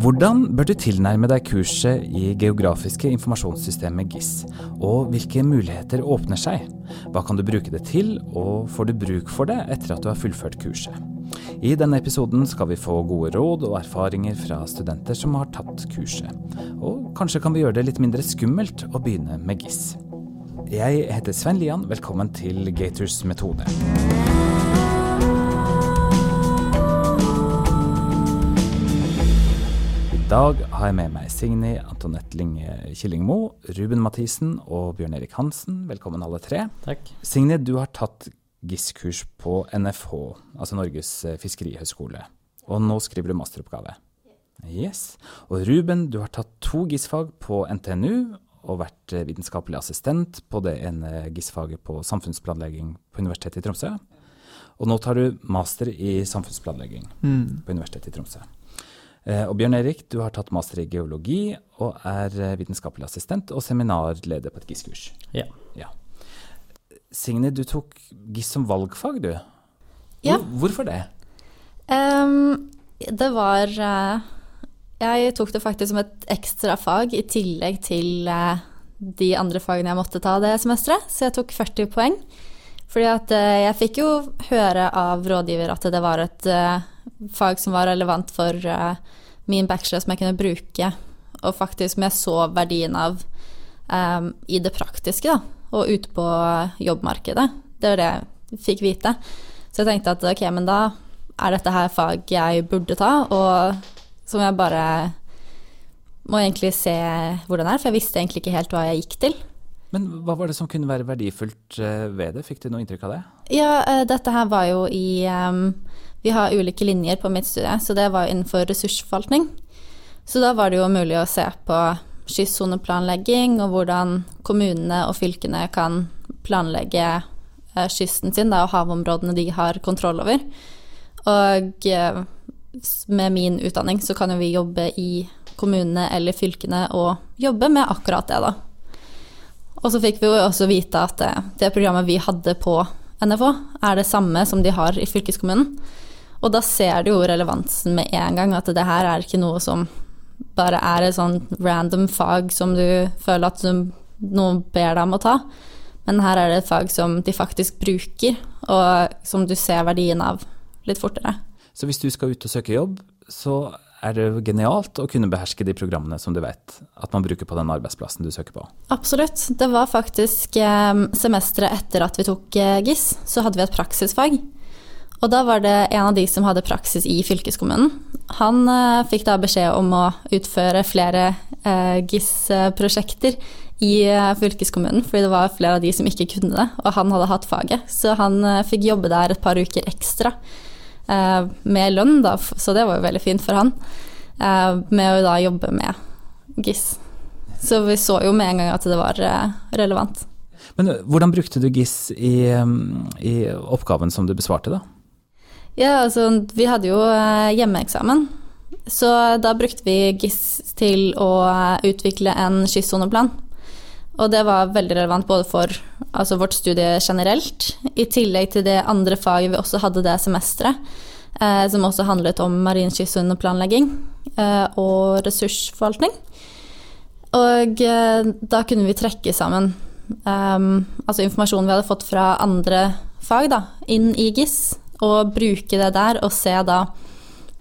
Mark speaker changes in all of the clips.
Speaker 1: Hvordan bør du tilnærme deg kurset i geografiske informasjonssystemet GIS, og hvilke muligheter åpner seg? Hva kan du bruke det til, og får du bruk for det etter at du har fullført kurset? I denne episoden skal vi få gode råd og erfaringer fra studenter som har tatt kurset. Og kanskje kan vi gjøre det litt mindre skummelt å begynne med GIS. Jeg heter Sven Lian, velkommen til Gators metode. Dag har jeg med meg Signy Antonette Linge Killingmo, Ruben Mathisen og Bjørn Erik Hansen. Velkommen alle tre.
Speaker 2: Takk.
Speaker 1: Signy, du har tatt GIS-kurs på NFH, altså Norges fiskerihøgskole. Og nå skriver du masteroppgave. Yes. Og Ruben, du har tatt to GIS-fag på NTNU og vært vitenskapelig assistent på det ene GIS-faget på samfunnsplanlegging på Universitetet i Tromsø. Og nå tar du master i samfunnsplanlegging
Speaker 2: Mm.
Speaker 1: på Universitetet i Tromsø. Eh, Og Bjørn Erik, du har tatt master i geologi og er eh, vitenskapelig assistent og seminarleder på et GIS-kurs.
Speaker 2: Ja.
Speaker 1: Signe, du tok GIS som valgfag, du.
Speaker 3: Ja.
Speaker 1: Hvorfor det?
Speaker 3: Um, det var eh, Jeg tok det faktisk som et ekstra fag i tillegg til de andre fagene jeg måtte ta det semesteret, så jeg tok 40 poeng. Fordi at jeg fikk jo høre av rådgiver at det var et fag som var relevant for eh, min bachelor som jeg kunne bruke, og faktisk som jeg så verdien av um, i det praktiske, da, og ute på jobbmarkedet. Det var det jeg fikk vite. Så jeg tenkte at ok, men da er dette her fag jeg burde ta, og som jeg bare må egentlig se hvordan det er, for jeg visste egentlig ikke helt hva jeg gikk til.
Speaker 1: Men hva var det som kunne være verdifullt eh, ved det? Fikk du noe inntrykk av det?
Speaker 3: Ja, dette her var jo i em, Vi har ulike linjer på mitt studie, så det var innenfor ressursforvaltning. Så da var det jo mulig å se på kystsoneplanlegging og hvordan kommunene og fylkene kan planlegge eh, kysten sin da, og havområdene de har kontroll over. Og eh, med min utdanning så kan jo vi jobbe i kommunene eller fylkene og jobbe med akkurat det, da. Og så fikk vi jo også vite at det, det programmet vi hadde på NFH, er det samme som de har i fylkeskommunen. Og da ser du jo relevansen med en gang, at det her er ikke noe som bare er et sånn random fag som du føler at noen ber deg om å ta. Men her er det et fag som de faktisk bruker, og som du ser verdien av litt fortere.
Speaker 1: Så hvis du skal ut og søke jobb, så er det genialt å kunne beherske de programmene som du vet at man bruker på den arbeidsplassen du søker på.
Speaker 3: Absolutt. Det var faktisk eh, semesteret etter at vi tok eh, GIS, så hadde vi et praksisfag. Og da var det en av de som hadde praksis i fylkeskommunen. Han eh, fikk da beskjed om å utføre flere eh, GIS-prosjekter i eh, fylkeskommunen, fordi det var flere av de som ikke kunne det, og han hadde hatt faget. Så han eh, fikk jobbe der et par uker ekstra eh, med lønn, da, så det var jo veldig fint for han, eh, med å da jobbe med GIS. Så vi så jo med en gang at det var relevant.
Speaker 1: Men hvordan brukte du GIS i, i oppgaven som du besvarte, da?
Speaker 3: Ja, altså vi hadde jo eh, hjemmeeksamen, så da brukte vi GIS til å eh, utvikle en kystsoneplan. Og det var veldig relevant både for altså vårt studie generelt, i tillegg til det andre faget vi også hadde det semesteret, eh, som også handlet om marin kystsoneplanlegging eh, og ressursforvaltning. Og eh, da kunne vi trekke sammen um, altså informasjonen vi hadde fått fra andre fag, da, inn i GIS, og bruke det der, og se da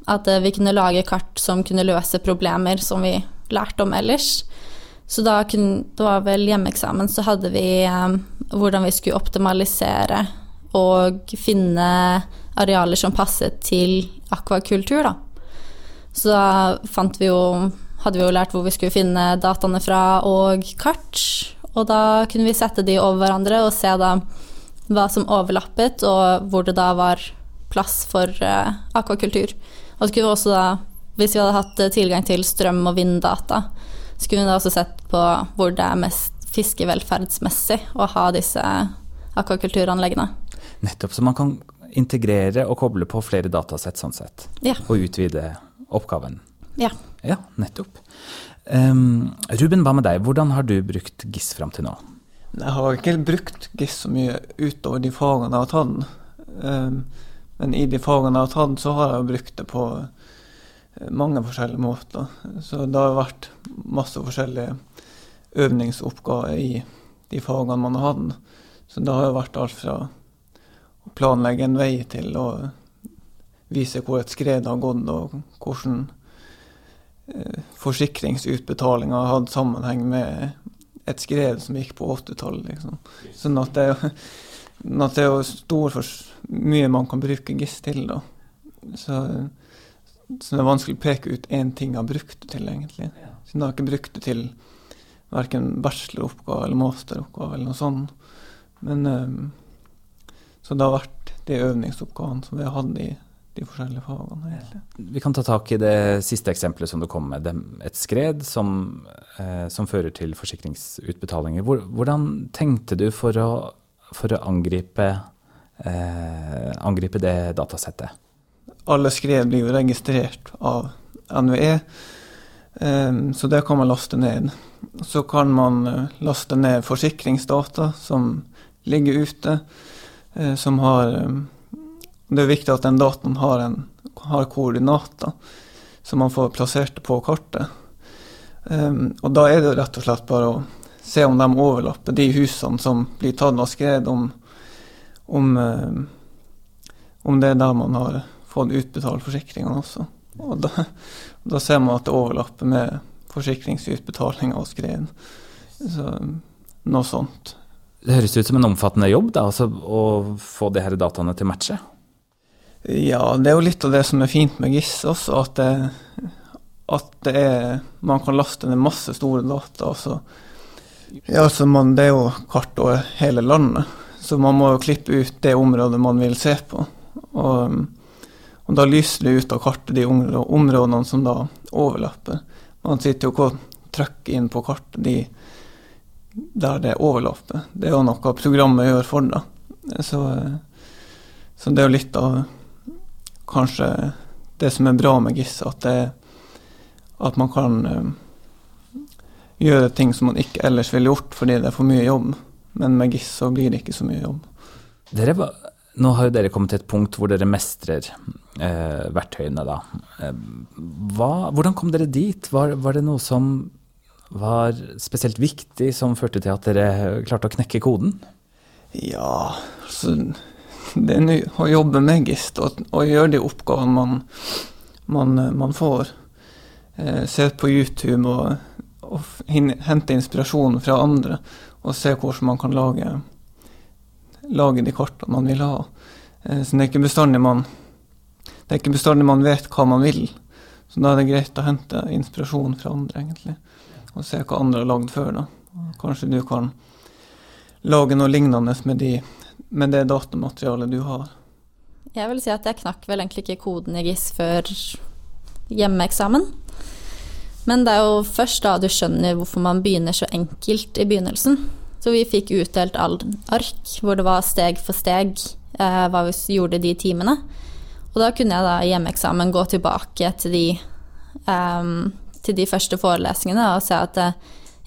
Speaker 3: at eh, vi kunne lage kart som kunne løse problemer som vi lærte om ellers. Så da kunne, det var vel hjemmeeksamen, så hadde vi eh, hvordan vi skulle optimalisere og finne arealer som passet til akvakultur, da. Så da vi jo hadde vi jo lært hvor vi skulle finne dataene fra og kart. Og da kunne vi sette de over hverandre og se da hva som overlappet, og hvor det da var plass for uh, akvakultur. Og så kunne vi også da, hvis vi hadde hatt eh, tilgang til strøm- og vinddata, så kunne vi da også sett på hvor det er mest fiskevelferdsmessig å ha disse akvakulturanleggene.
Speaker 1: Nettopp, så man kan integrere og koble på flere datasett sånn sett,
Speaker 3: Ja.
Speaker 1: og utvide oppgaven.
Speaker 3: Ja.
Speaker 1: Ja, nettopp. Um, Ruben, hva med deg? Hvordan har du brukt GIS fram til nå?
Speaker 2: Jeg har ikke brukt GIS så mye utover de fagene jeg har tatt. Um, men i de fagene jeg har tatt, så har jeg brukt det på mange forskjellige måter. Så det har vært masse forskjellige øvingsoppgaver i de fagene man har hatt. Så det har jo vært alt fra å planlegge en vei til å vise hvor et skred har gått, og hvordan eh, forsikringsutbetalinger har hatt sammenheng med et skred som gikk på 80-tallet. Liksom. Sånn at det, at det er stor for mye man kan bruke GIS til. da. Så, så det er vanskelig å peke ut én ting jeg har brukt det til, egentlig. Siden jeg har ikke brukt det til verken bacheloroppgave eller masteroppgave eller noe sånt. Men um, Så det har vært de øvingsoppgavene som vi har hatt i de forskjellige fagene. egentlig.
Speaker 1: Vi kan ta tak i det siste eksempelet som du kom med. Et skred som, eh, som fører til forsikringsutbetalinger. Hvordan tenkte du for å, for å angripe, eh, angripe det datasettet?
Speaker 2: Alle skred blir jo registrert av NVE, eh, så det kan man laste ned. Så kan man eh, laste ned forsikringsdata som ligger ute, eh, som har eh, Det er viktig at den dataen har, en, har koordinater, som man får plassert på kartet. Og da er det rett og slett bare å se om de overlapper de husene som blir tatt av skred, om, om, om det er der man har fått utbetalt forsikringene også. Og da, da ser man at det overlapper med forsikringsutbetalinger og skred. Så noe sånt.
Speaker 1: Det høres ut som en omfattende jobb da, altså, å få de her dataene til å matche?
Speaker 2: Ja, det er jo litt av det som er fint med GIS også, at det, at det er Man kan laste ned masse store data. Så, ja, så man, det er jo kart over hele landet, så man må jo klippe ut det området man vil se på. Og, og da lyser det ut av kartet de områdene som da overlapper. Man sitter jo ikke og trykker inn på kartet de, der det overlapper. Det er jo noe programmet gjør for deg. Så, så, det er jo litt av kanskje det som er bra med GIS, at, det, at man kan uh, gjøre ting som man ikke ellers ville gjort fordi det er for mye jobb. Men med GIS så blir det ikke så mye jobb.
Speaker 1: Dere nå har jo dere kommet til et punkt hvor dere mestrer eh, verktøyene, da. Eh, hva, hvordan kom dere dit? Var, var, det noe som var spesielt viktig, som førte til at dere klarte å knekke koden?
Speaker 2: Ja, altså Det er å jobbe med GIST og, og gjøre de oppgavene man, man, man får. Eh, se på YouTube og, og hente inspirasjon fra andre, og se hvordan man kan lage lage de kartene man vil ha. Eh, så det er ikke bestandig man det er ikke bestandig man vet hva man vil. Så da er det greit å hente inspirasjon fra andre, egentlig. Og se hva andre har lagd før, da. Kanskje du kan lage noe lignende med, de, med det datamaterialet du har.
Speaker 3: Jeg vil si at jeg knakk vel egentlig ikke koden i GIS før hjemmeeksamen. Men det er jo først da du skjønner hvorfor man begynner så enkelt i begynnelsen. Så vi fikk utdelt all ark hvor det var steg for steg eh, hva vi gjorde de timene. Og da kunne jeg da i hjemmeeksamen gå tilbake til de, um, til de første forelesningene og se at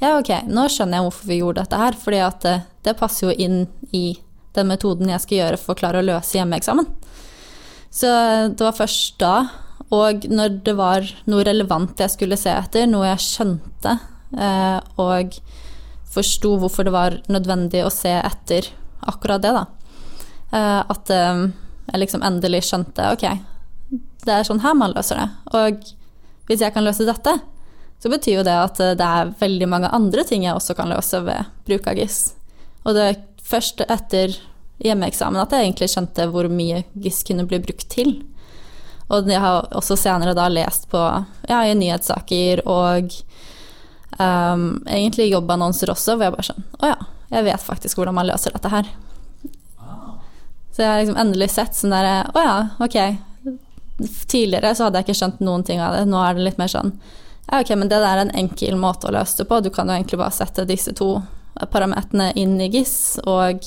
Speaker 3: ja, ok, nå skjønner jeg hvorfor vi gjorde dette her, fordi at det, det passer jo inn i den metoden jeg skal gjøre for å klare å løse hjemmeeksamen. Så det var først da, og når det var noe relevant jeg skulle se etter, noe jeg skjønte, eh, og forsto hvorfor det var nødvendig å se etter akkurat det, da. Eh, at eh, jeg liksom endelig skjønte ok, det er sånn her man løser det. Og hvis jeg kan løse dette, så betyr jo det at det er veldig mange andre ting jeg også kan løse ved bruk av GIS. Og det først etter hjemmeeksamen at jeg egentlig skjønte hvor mye GIS kunne bli brukt til. Og jeg har også senere da lest på ja, i nyhetssaker og Um, egentlig jobbannonser også, hvor jeg bare sånn Å ja, jeg vet faktisk hvordan man løser dette her. Så jeg har liksom endelig sett sånn derre Å ja, ok. Tidligere så hadde jeg ikke skjønt noen ting av det. Nå er det litt mer sånn Ja, ok, men det der er en enkel måte å løse det på. Du kan jo egentlig bare sette disse to parametrene inn i GIS og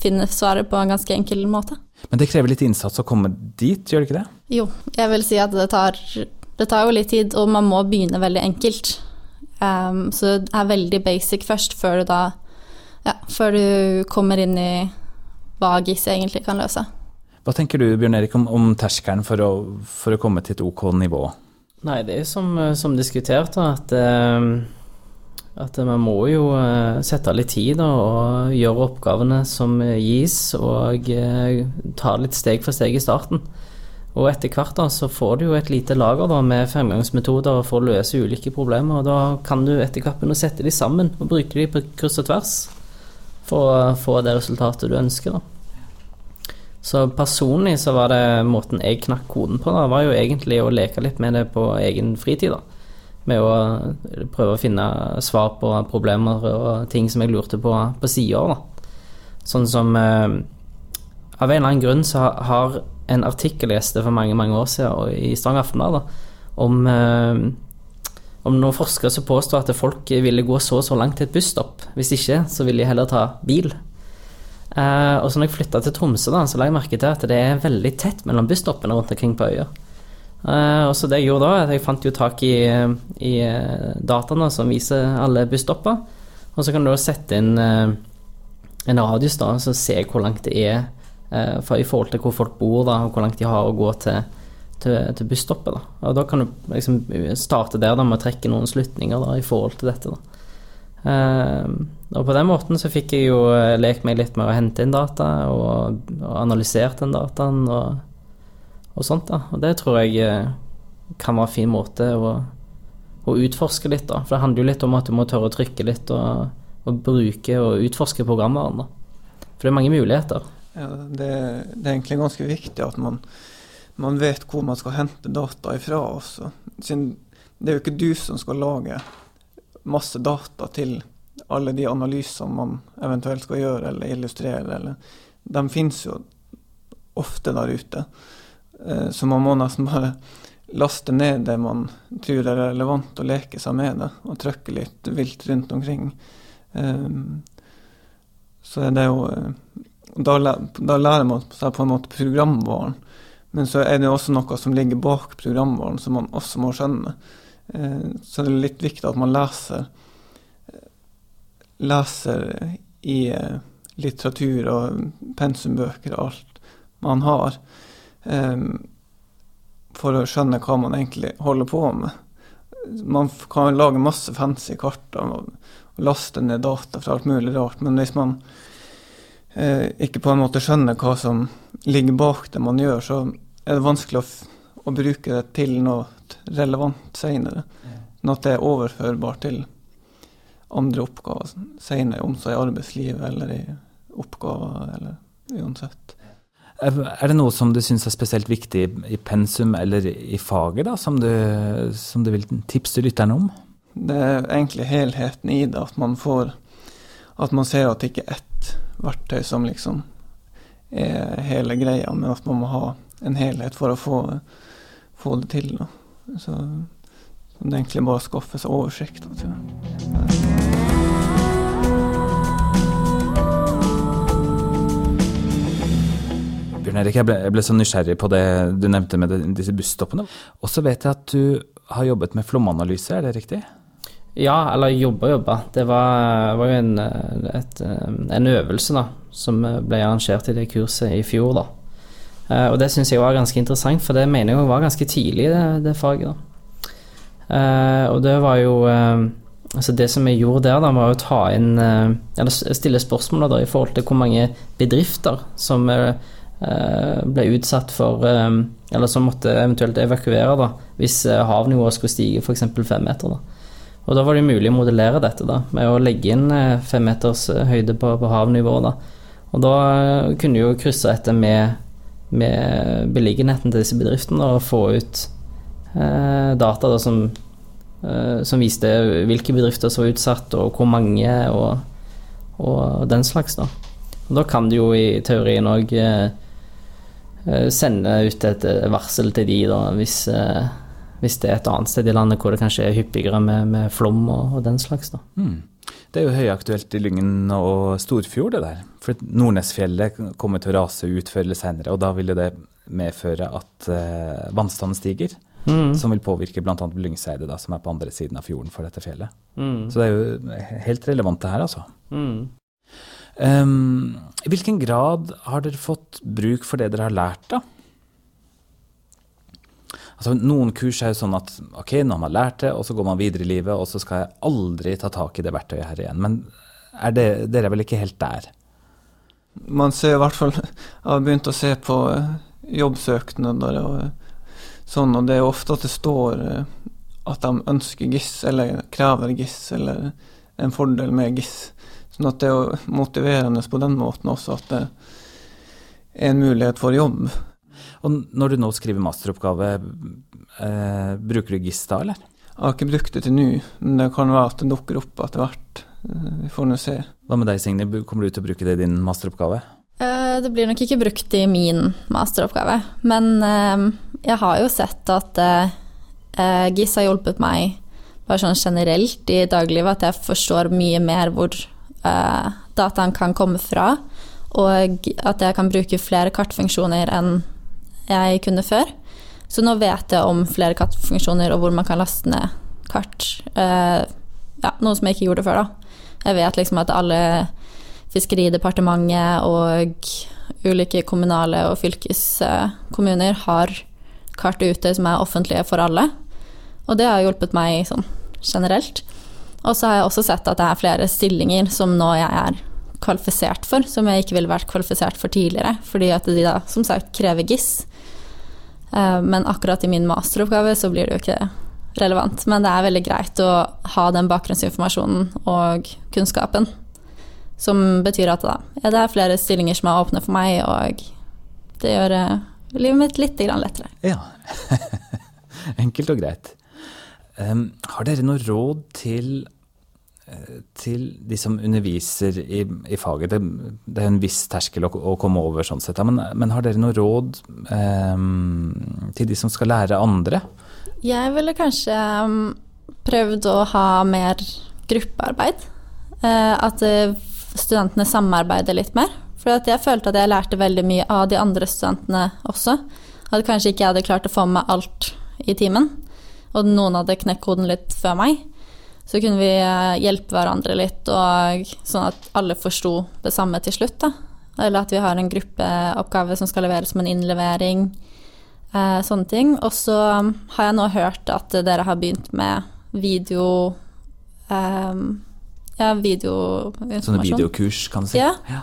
Speaker 3: finne svaret på en ganske enkel måte.
Speaker 1: Men det krever litt innsats å komme dit, gjør det ikke det?
Speaker 3: Jo, jeg vil si at det tar, det tar jo litt tid, og man må begynne veldig enkelt. Um, så det er veldig basic først, før du da ja, før du kommer inn i hva GIS egentlig kan løse.
Speaker 1: Hva tenker du Bjørn Erik, om, om terskelen for for å komme til et OK nivå?
Speaker 4: Nei, det er som, som diskutert, da, at, eh, at man må jo eh, sette litt tid da, og gjøre oppgavene som gis, og eh, ta litt steg for steg i starten. Og etter hvert da, så får du jo et lite lager da, med fremgangsmetoder for å løse ulike problemer. og Da kan du etter hvert begynne å sette de sammen og bruke de på kryss og tvers for å få det resultatet du ønsker. da. Så personlig så var det måten jeg knakk koden på, da, var jo egentlig å leke litt med det på egen fritid. da. Med å prøve å finne svar på problemer og ting som jeg lurte på på sider. Sånn som eh, Av en eller annen grunn så har en artikkel jeg leste for mange mange år siden i Stavanger Aftenblad om, eh, om noen forskere som påstår at folk ville gå så og så langt til et busstopp. Hvis ikke, så ville de heller ta bil. Eh, og så når jeg flytta til Tromsø, da, så la jeg merke til at det er veldig tett mellom busstoppene rundt omkring på øya. Uh, og så det jeg gjorde da, at jeg fant jo tak i, i dataene som viser alle busstopper. Og så kan du sette inn uh, en radius, da, så se hvor langt det er for, i forhold til hvor folk bor, da, og hvor langt de har å gå til, til, til busstoppet. Da. Og da kan du liksom starte der da, med å trekke noen slutninger i forhold til dette. da. Uh, og på den måten så fikk jeg jo lekt meg litt med å hente inn data og, og analysert den dataen og, og, sånt. da. Og det tror jeg kan være en fin måte å, å, utforske litt, da. For det handler jo litt om at du må tørre å trykke litt og, og bruke og utforske programvaren. da. For det er mange muligheter.
Speaker 2: Ja, det, det er egentlig ganske viktig at man, man vet hvor man skal hente data ifra også. Siden det er jo ikke du som skal lage masse data til alle de analysene man eventuelt skal gjøre eller illustrere. Eller, de finnes jo ofte der ute. Eh, så man må nesten bare laste ned det man tror er relevant, og leke seg med det. Og trykke litt vilt rundt omkring. Eh, så er det jo eh, da, lærer man seg på en måte programvaren. Men så er det også noe som ligger bak programvaren, som man også må skjønne. Så det er litt viktig at man leser leser i litteratur og pensumbøker og alt man har, for å skjønne hva man egentlig holder på med. Man kan lage masse fancy kart og laste ned data fra alt mulig rart, men hvis man ikke på en måte skjønner hva som ligger bak det man gjør, så er det vanskelig å, å bruke det til noe relevant seinere. Men at det er overførbart til andre oppgaver senere, om så i arbeidslivet eller i oppgaver, eller uansett.
Speaker 1: Er det noe som du syns er spesielt viktig i pensum eller i faget, da, som du, som du vil tipse lytterne om?
Speaker 2: Det er egentlig helheten i det, at man får At man ser at det ikke er ett verktøy som liksom er hele greia, men at man må ha en helhet for å få, få det til. Da. Så, det er egentlig bare å skaffe seg oversikt. Da, tror jeg.
Speaker 1: Bjørn Erik, jeg ble, jeg ble, så nysgjerrig på det du nevnte med disse busstoppene. Og så vet jeg at du har jobbet med flomanalyse, er det riktig?
Speaker 4: Ja, eller jobba jobba. Det var, var jo en, et, en, øvelse da, som ble arrangert i det kurset i fjor. da. Eh, og det syns jeg var ganske interessant, for det mener jeg var ganske tidlig, det, det faget. da. Eh, og det var jo eh, Altså Det som jeg gjorde der, da, var å ta inn Eller stille spørsmål da, i forhold til hvor mange bedrifter som ble utsatt for eh, Eller som måtte eventuelt evakuere da, hvis eh, havnivået skulle stige f.eks. fem meter. Da. Og da var det mulig å modellere dette da, med å legge inn fem meters høyde på, på havnivået. Da. Og da kunne jo krysse etter med, med beliggenheten til disse bedriftene og få ut eh, data da, som, eh, som, viste hvilke bedrifter som var utsatt, og hvor mange, og, og den slags. Da. Og da kan du jo i teorien òg eh, Eh, sende ut et eh, varsel til de da, hvis, eh, hvis, det er et annet sted i landet hvor det kanskje er hyppigere med, med flom og, og, den slags. da. Mm.
Speaker 1: Det er jo høyaktuelt i Lyngen og Storfjord, det der. For Nordnesfjellet kommer til å rase ut før eller senere, og da vil det medføre at uh, vannstanden stiger. Mm. Som vil påvirke bl.a. Lyngseidet, som er på andre siden av fjorden for dette fjellet. Mm. Så det er jo helt relevant det her, altså. Mm. Um, I hvilken grad har dere fått bruk for det dere har lært, da? Altså, noen kurs er jo sånn at ok, nå har man lært det, og så går man videre i livet, og så skal jeg aldri ta tak i det verktøyet her igjen. Men er det, dere er vel ikke helt der?
Speaker 2: Man ser i hvert fall Jeg har begynt å se på eh, jobbsøknader og eh, sånn, og det er ofte at det står eh, at de ønsker GIS, eller krever GIS, eller en fordel med GIS. Sånn at det er jo motiverende på den måten også, at det er en mulighet for jobb.
Speaker 1: Og når du nå skriver masteroppgave, eh, bruker du GIS da, eller?
Speaker 2: Jeg har ikke brukt det til nå, men det kan være at det dukker opp etter hvert. Eh, vi får nå se.
Speaker 1: Hva med deg, Signe? Kommer du til å bruke det i din masteroppgave?
Speaker 3: Eh, det blir nok ikke brukt i min masteroppgave, men eh, jeg har jo sett at GIS har hjulpet meg bare sånn generelt i dagliglivet, at jeg forstår mye mer hvor dataen kan komme fra, og at jeg kan bruke flere kartfunksjoner enn jeg kunne før. Så nå vet jeg om flere kartfunksjoner og hvor man kan laste ned kart. ja, noe som jeg ikke gjorde før, da. Jeg vet liksom at alle Fiskeridepartementet og ulike kommunale og fylkeskommuner har kart ute som er offentlige for alle. Og det har hjulpet meg sånn generelt. Og så har jeg også sett at det er flere stillinger som nå jeg er kvalifisert for, som jeg ikke ville vært kvalifisert for tidligere, fordi at de da som sagt krever GIS. Eh, men akkurat i min masteroppgave så blir det jo ikke relevant. Men det er veldig greit å ha den bakgrunnsinformasjonen og kunnskapen. Som betyr at da, ja, det er flere stillinger som er åpne for meg, og det gjør eh, livet mitt litt lettere.
Speaker 1: Ja. Enkelt og greit. Um, har dere noe råd til, til de som underviser i, i faget? Det, det, er en viss terskel å, å komme over, sånn sett, men, men, har dere noe råd um, til de som skal lære andre?
Speaker 3: Jeg ville kanskje um, prøvd å ha mer gruppearbeid. Uh, at uh, studentene samarbeider litt mer. For jeg følte at jeg lærte veldig mye av de andre studentene også. At kanskje ikke jeg hadde klart å få med alt i timen. Og noen hadde knekt koden litt før meg. Så kunne vi uh, hjelpe hverandre litt, og sånn at alle forsto det samme til slutt. Da. Eller at vi har en gruppeoppgave som skal leveres som en innlevering Eh, sånne ting. Og så har jeg nå hørt at dere har begynt med video eh, Ja, videoinformasjon.
Speaker 1: Sånne videokurs, kan du si.
Speaker 3: Ja. ja.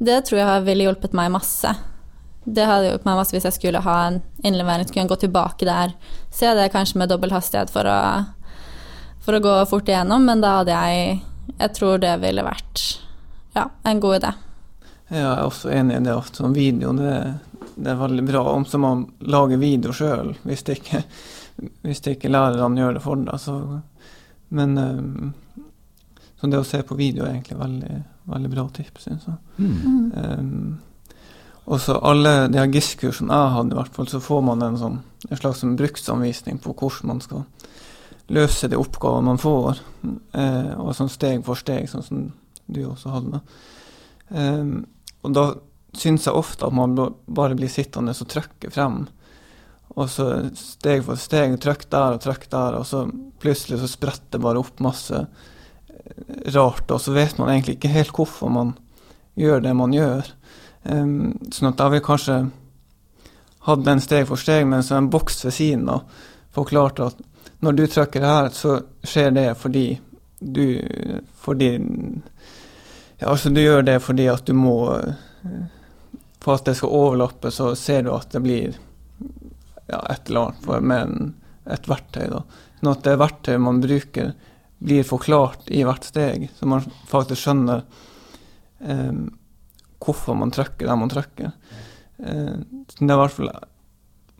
Speaker 3: Det tror jeg ville hjulpet meg masse. Det hadde hjulpet meg masse hvis jeg skulle ha en innlevering, skulle gå tilbake der. Se det kanskje med dobbel hastighet for å, for å gå fort igjennom, men da hadde jeg Jeg tror det ville vært ja, en god idé.
Speaker 2: Ja, jeg er også enig i det. Ofte sånn video, det det er veldig bra. Om så man lager video sjøl, hvis, hvis ikke lærerne gjør det for deg. Så, men um, så det å se på video er egentlig veldig, veldig bra tips, syns jeg. Mm. Um, og så alle de GIS-kursene jeg hadde, i hvert fall, så får man en, sånn, en slags bruksanvisning på hvordan man skal løse de oppgavene man får, eh, og sånn steg for steg, sånn som du også hadde. Um, og da syns jeg ofte at man bare blir sittende og trykke frem. Og så steg for steg, trykk der og trykk der, og så plutselig så spretter det bare opp masse eh, rart, og så vet man egentlig ikke helt hvorfor man gjør det man gjør. Um, sånn at jeg vil kanskje hatt den steg for steg, men så en boks ved siden av forklarte at når du trykker her, så skjer det fordi du Fordi ja, Altså, du gjør det fordi at du må for at det skal overlappe, så ser du at det blir ja, et eller annet med et verktøy. da. Sånn at det verktøyet man bruker, blir forklart i hvert steg, så man faktisk skjønner eh, hvorfor man trykker der man trykker. Eh, det er i hvert fall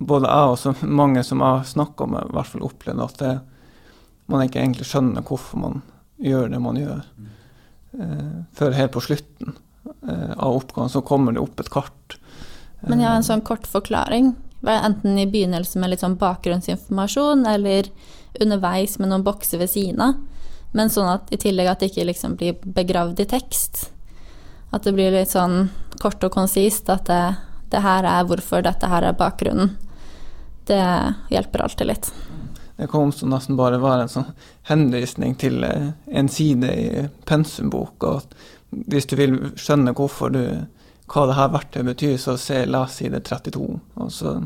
Speaker 2: både jeg og så mange som jeg har snakka med, i hvert fall opplevd at det, man ikke egentlig skjønner hvorfor man gjør det man gjør, eh, før helt på slutten. Eh, av oppgaven, så kommer det opp et kart.
Speaker 3: Men jeg har en sånn kort forklaring. Enten i begynnelsen med litt sånn bakgrunnsinformasjon, eller underveis med noen bokser ved siden av. Men sånn at i tillegg at det ikke liksom blir begravd i tekst. At det blir litt sånn kort og konsist. At det, det her er hvorfor, dette her er bakgrunnen. Det hjelper alltid litt.
Speaker 2: Det kom som nesten bare være en sånn henvisning til eh, en side i pensumboka. Hvis du vil skjønne hvorfor du, hva det her verktøyet betyr, så se, les side 32. Og så,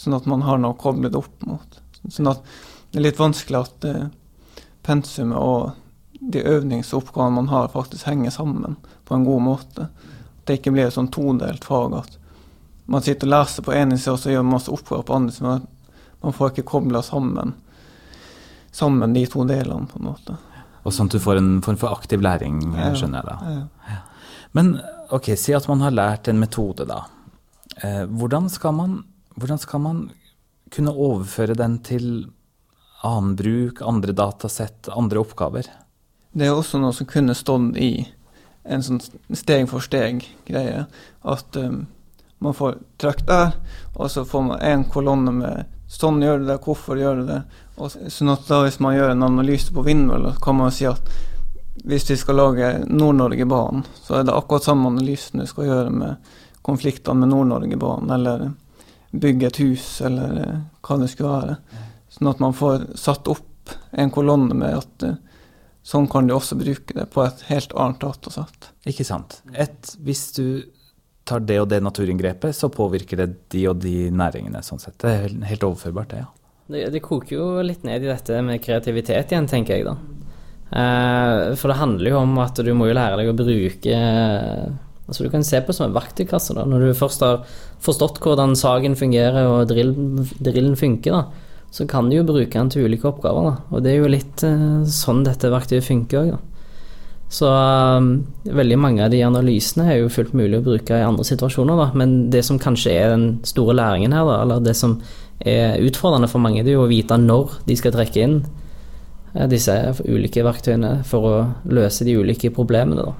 Speaker 2: sånn at man har noe å koble det opp mot. Sånn at det er litt vanskelig at eh, pensumet og de øvingsoppgavene man har, faktisk henger sammen på en god måte. At det ikke blir et sånn todelt fag at man sitter og leser på ene sida, og så gjør man masse opprør på andre sida. Man får ikke kobla sammen, sammen de to delene, på en måte.
Speaker 1: Og sånn at du får en form for aktiv læring, skjønner jeg da.
Speaker 2: Ja.
Speaker 1: Men ok, si at man har lært en metode, da. Eh, hvordan, skal man, hvordan skal man kunne overføre den til annen bruk, andre datasett, andre oppgaver?
Speaker 2: Det er også noe som kunne stått i en sånn steg for steg-greie. At um, man får trykk der, og så får man en kolonne med sånn gjør du det, hvorfor gjør du det. Og så- sånn at da hvis man gjør en analyse på vindmøller, kan man si at hvis vi skal lage Nord-Norge-banen, så er det akkurat samme analysen du skal gjøre med konfliktene med Nord-Norge-banen, eller bygge et hus, eller eh, hva det skulle være. Sånn at man får satt opp en kolonne med at eh, sånn kan du også bruke det på et helt annet datasett.
Speaker 1: Ikke sant? Et, hvis du tar det og det naturinngrepet, så påvirker det de og de næringene, sånn sett. Det er helt- overførbart, det, ja.
Speaker 4: Det, det koker jo litt ned i dette med kreativitet igjen, tenker jeg da. Eh, for det handler jo om at du må jo lære deg å bruke Altså Du kan se på det som en verktøykasse. da Når du først har forstått hvordan sagen fungerer og drillen, drillen funker, da så kan du jo bruke den til ulike oppgaver. da Og det er jo litt eh, sånn dette verktøyet funker òg. Så um, veldig mange av de analysene er jo fullt mulig å bruke i andre situasjoner, da. Men det som kanskje er den store læringen her, da, eller det som er utfordrende for mange, det er jo å vite når de skal trekke inn eh, disse ulike verktøyene for å løse de ulike problemene, da.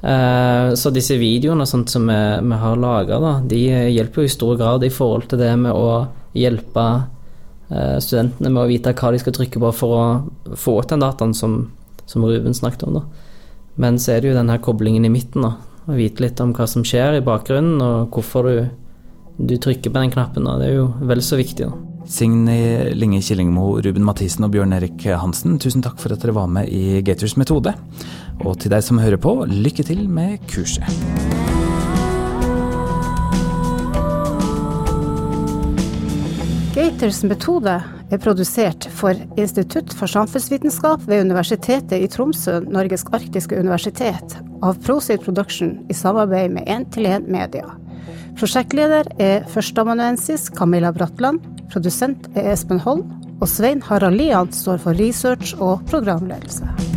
Speaker 4: Eh, Så disse videoene sånt som vi, har laga, de hjelper jo i stor grad i forhold til det med å hjelpe eh, studentene med å vite hva de skal trykke på for å få ut den dataen som, som Ruben snakket om. da. Men så er det jo den her koblingen i midten, da. Å vite litt om hva som skjer i bakgrunnen, og hvorfor du, du trykker på den knappen. da. Det er jo vel så viktig. da.
Speaker 1: Signe Linge Killingmo, Ruben Mathisen og Bjørn Erik Hansen, tusen takk for at dere var med i Gators metode. Og til deg som hører på, lykke til med kurset.
Speaker 5: Gators metode er produsert for Institutt for samfunnsvitenskap ved Universitetet i Tromsø, Norges arktiske universitet, av Prosit Production i samarbeid med 1-til-1 Media. Prosjektleder er førsteamanuensis Camilla Bratland, produsent er Espen Holm, og Svein Harald Lian står for research og programledelse.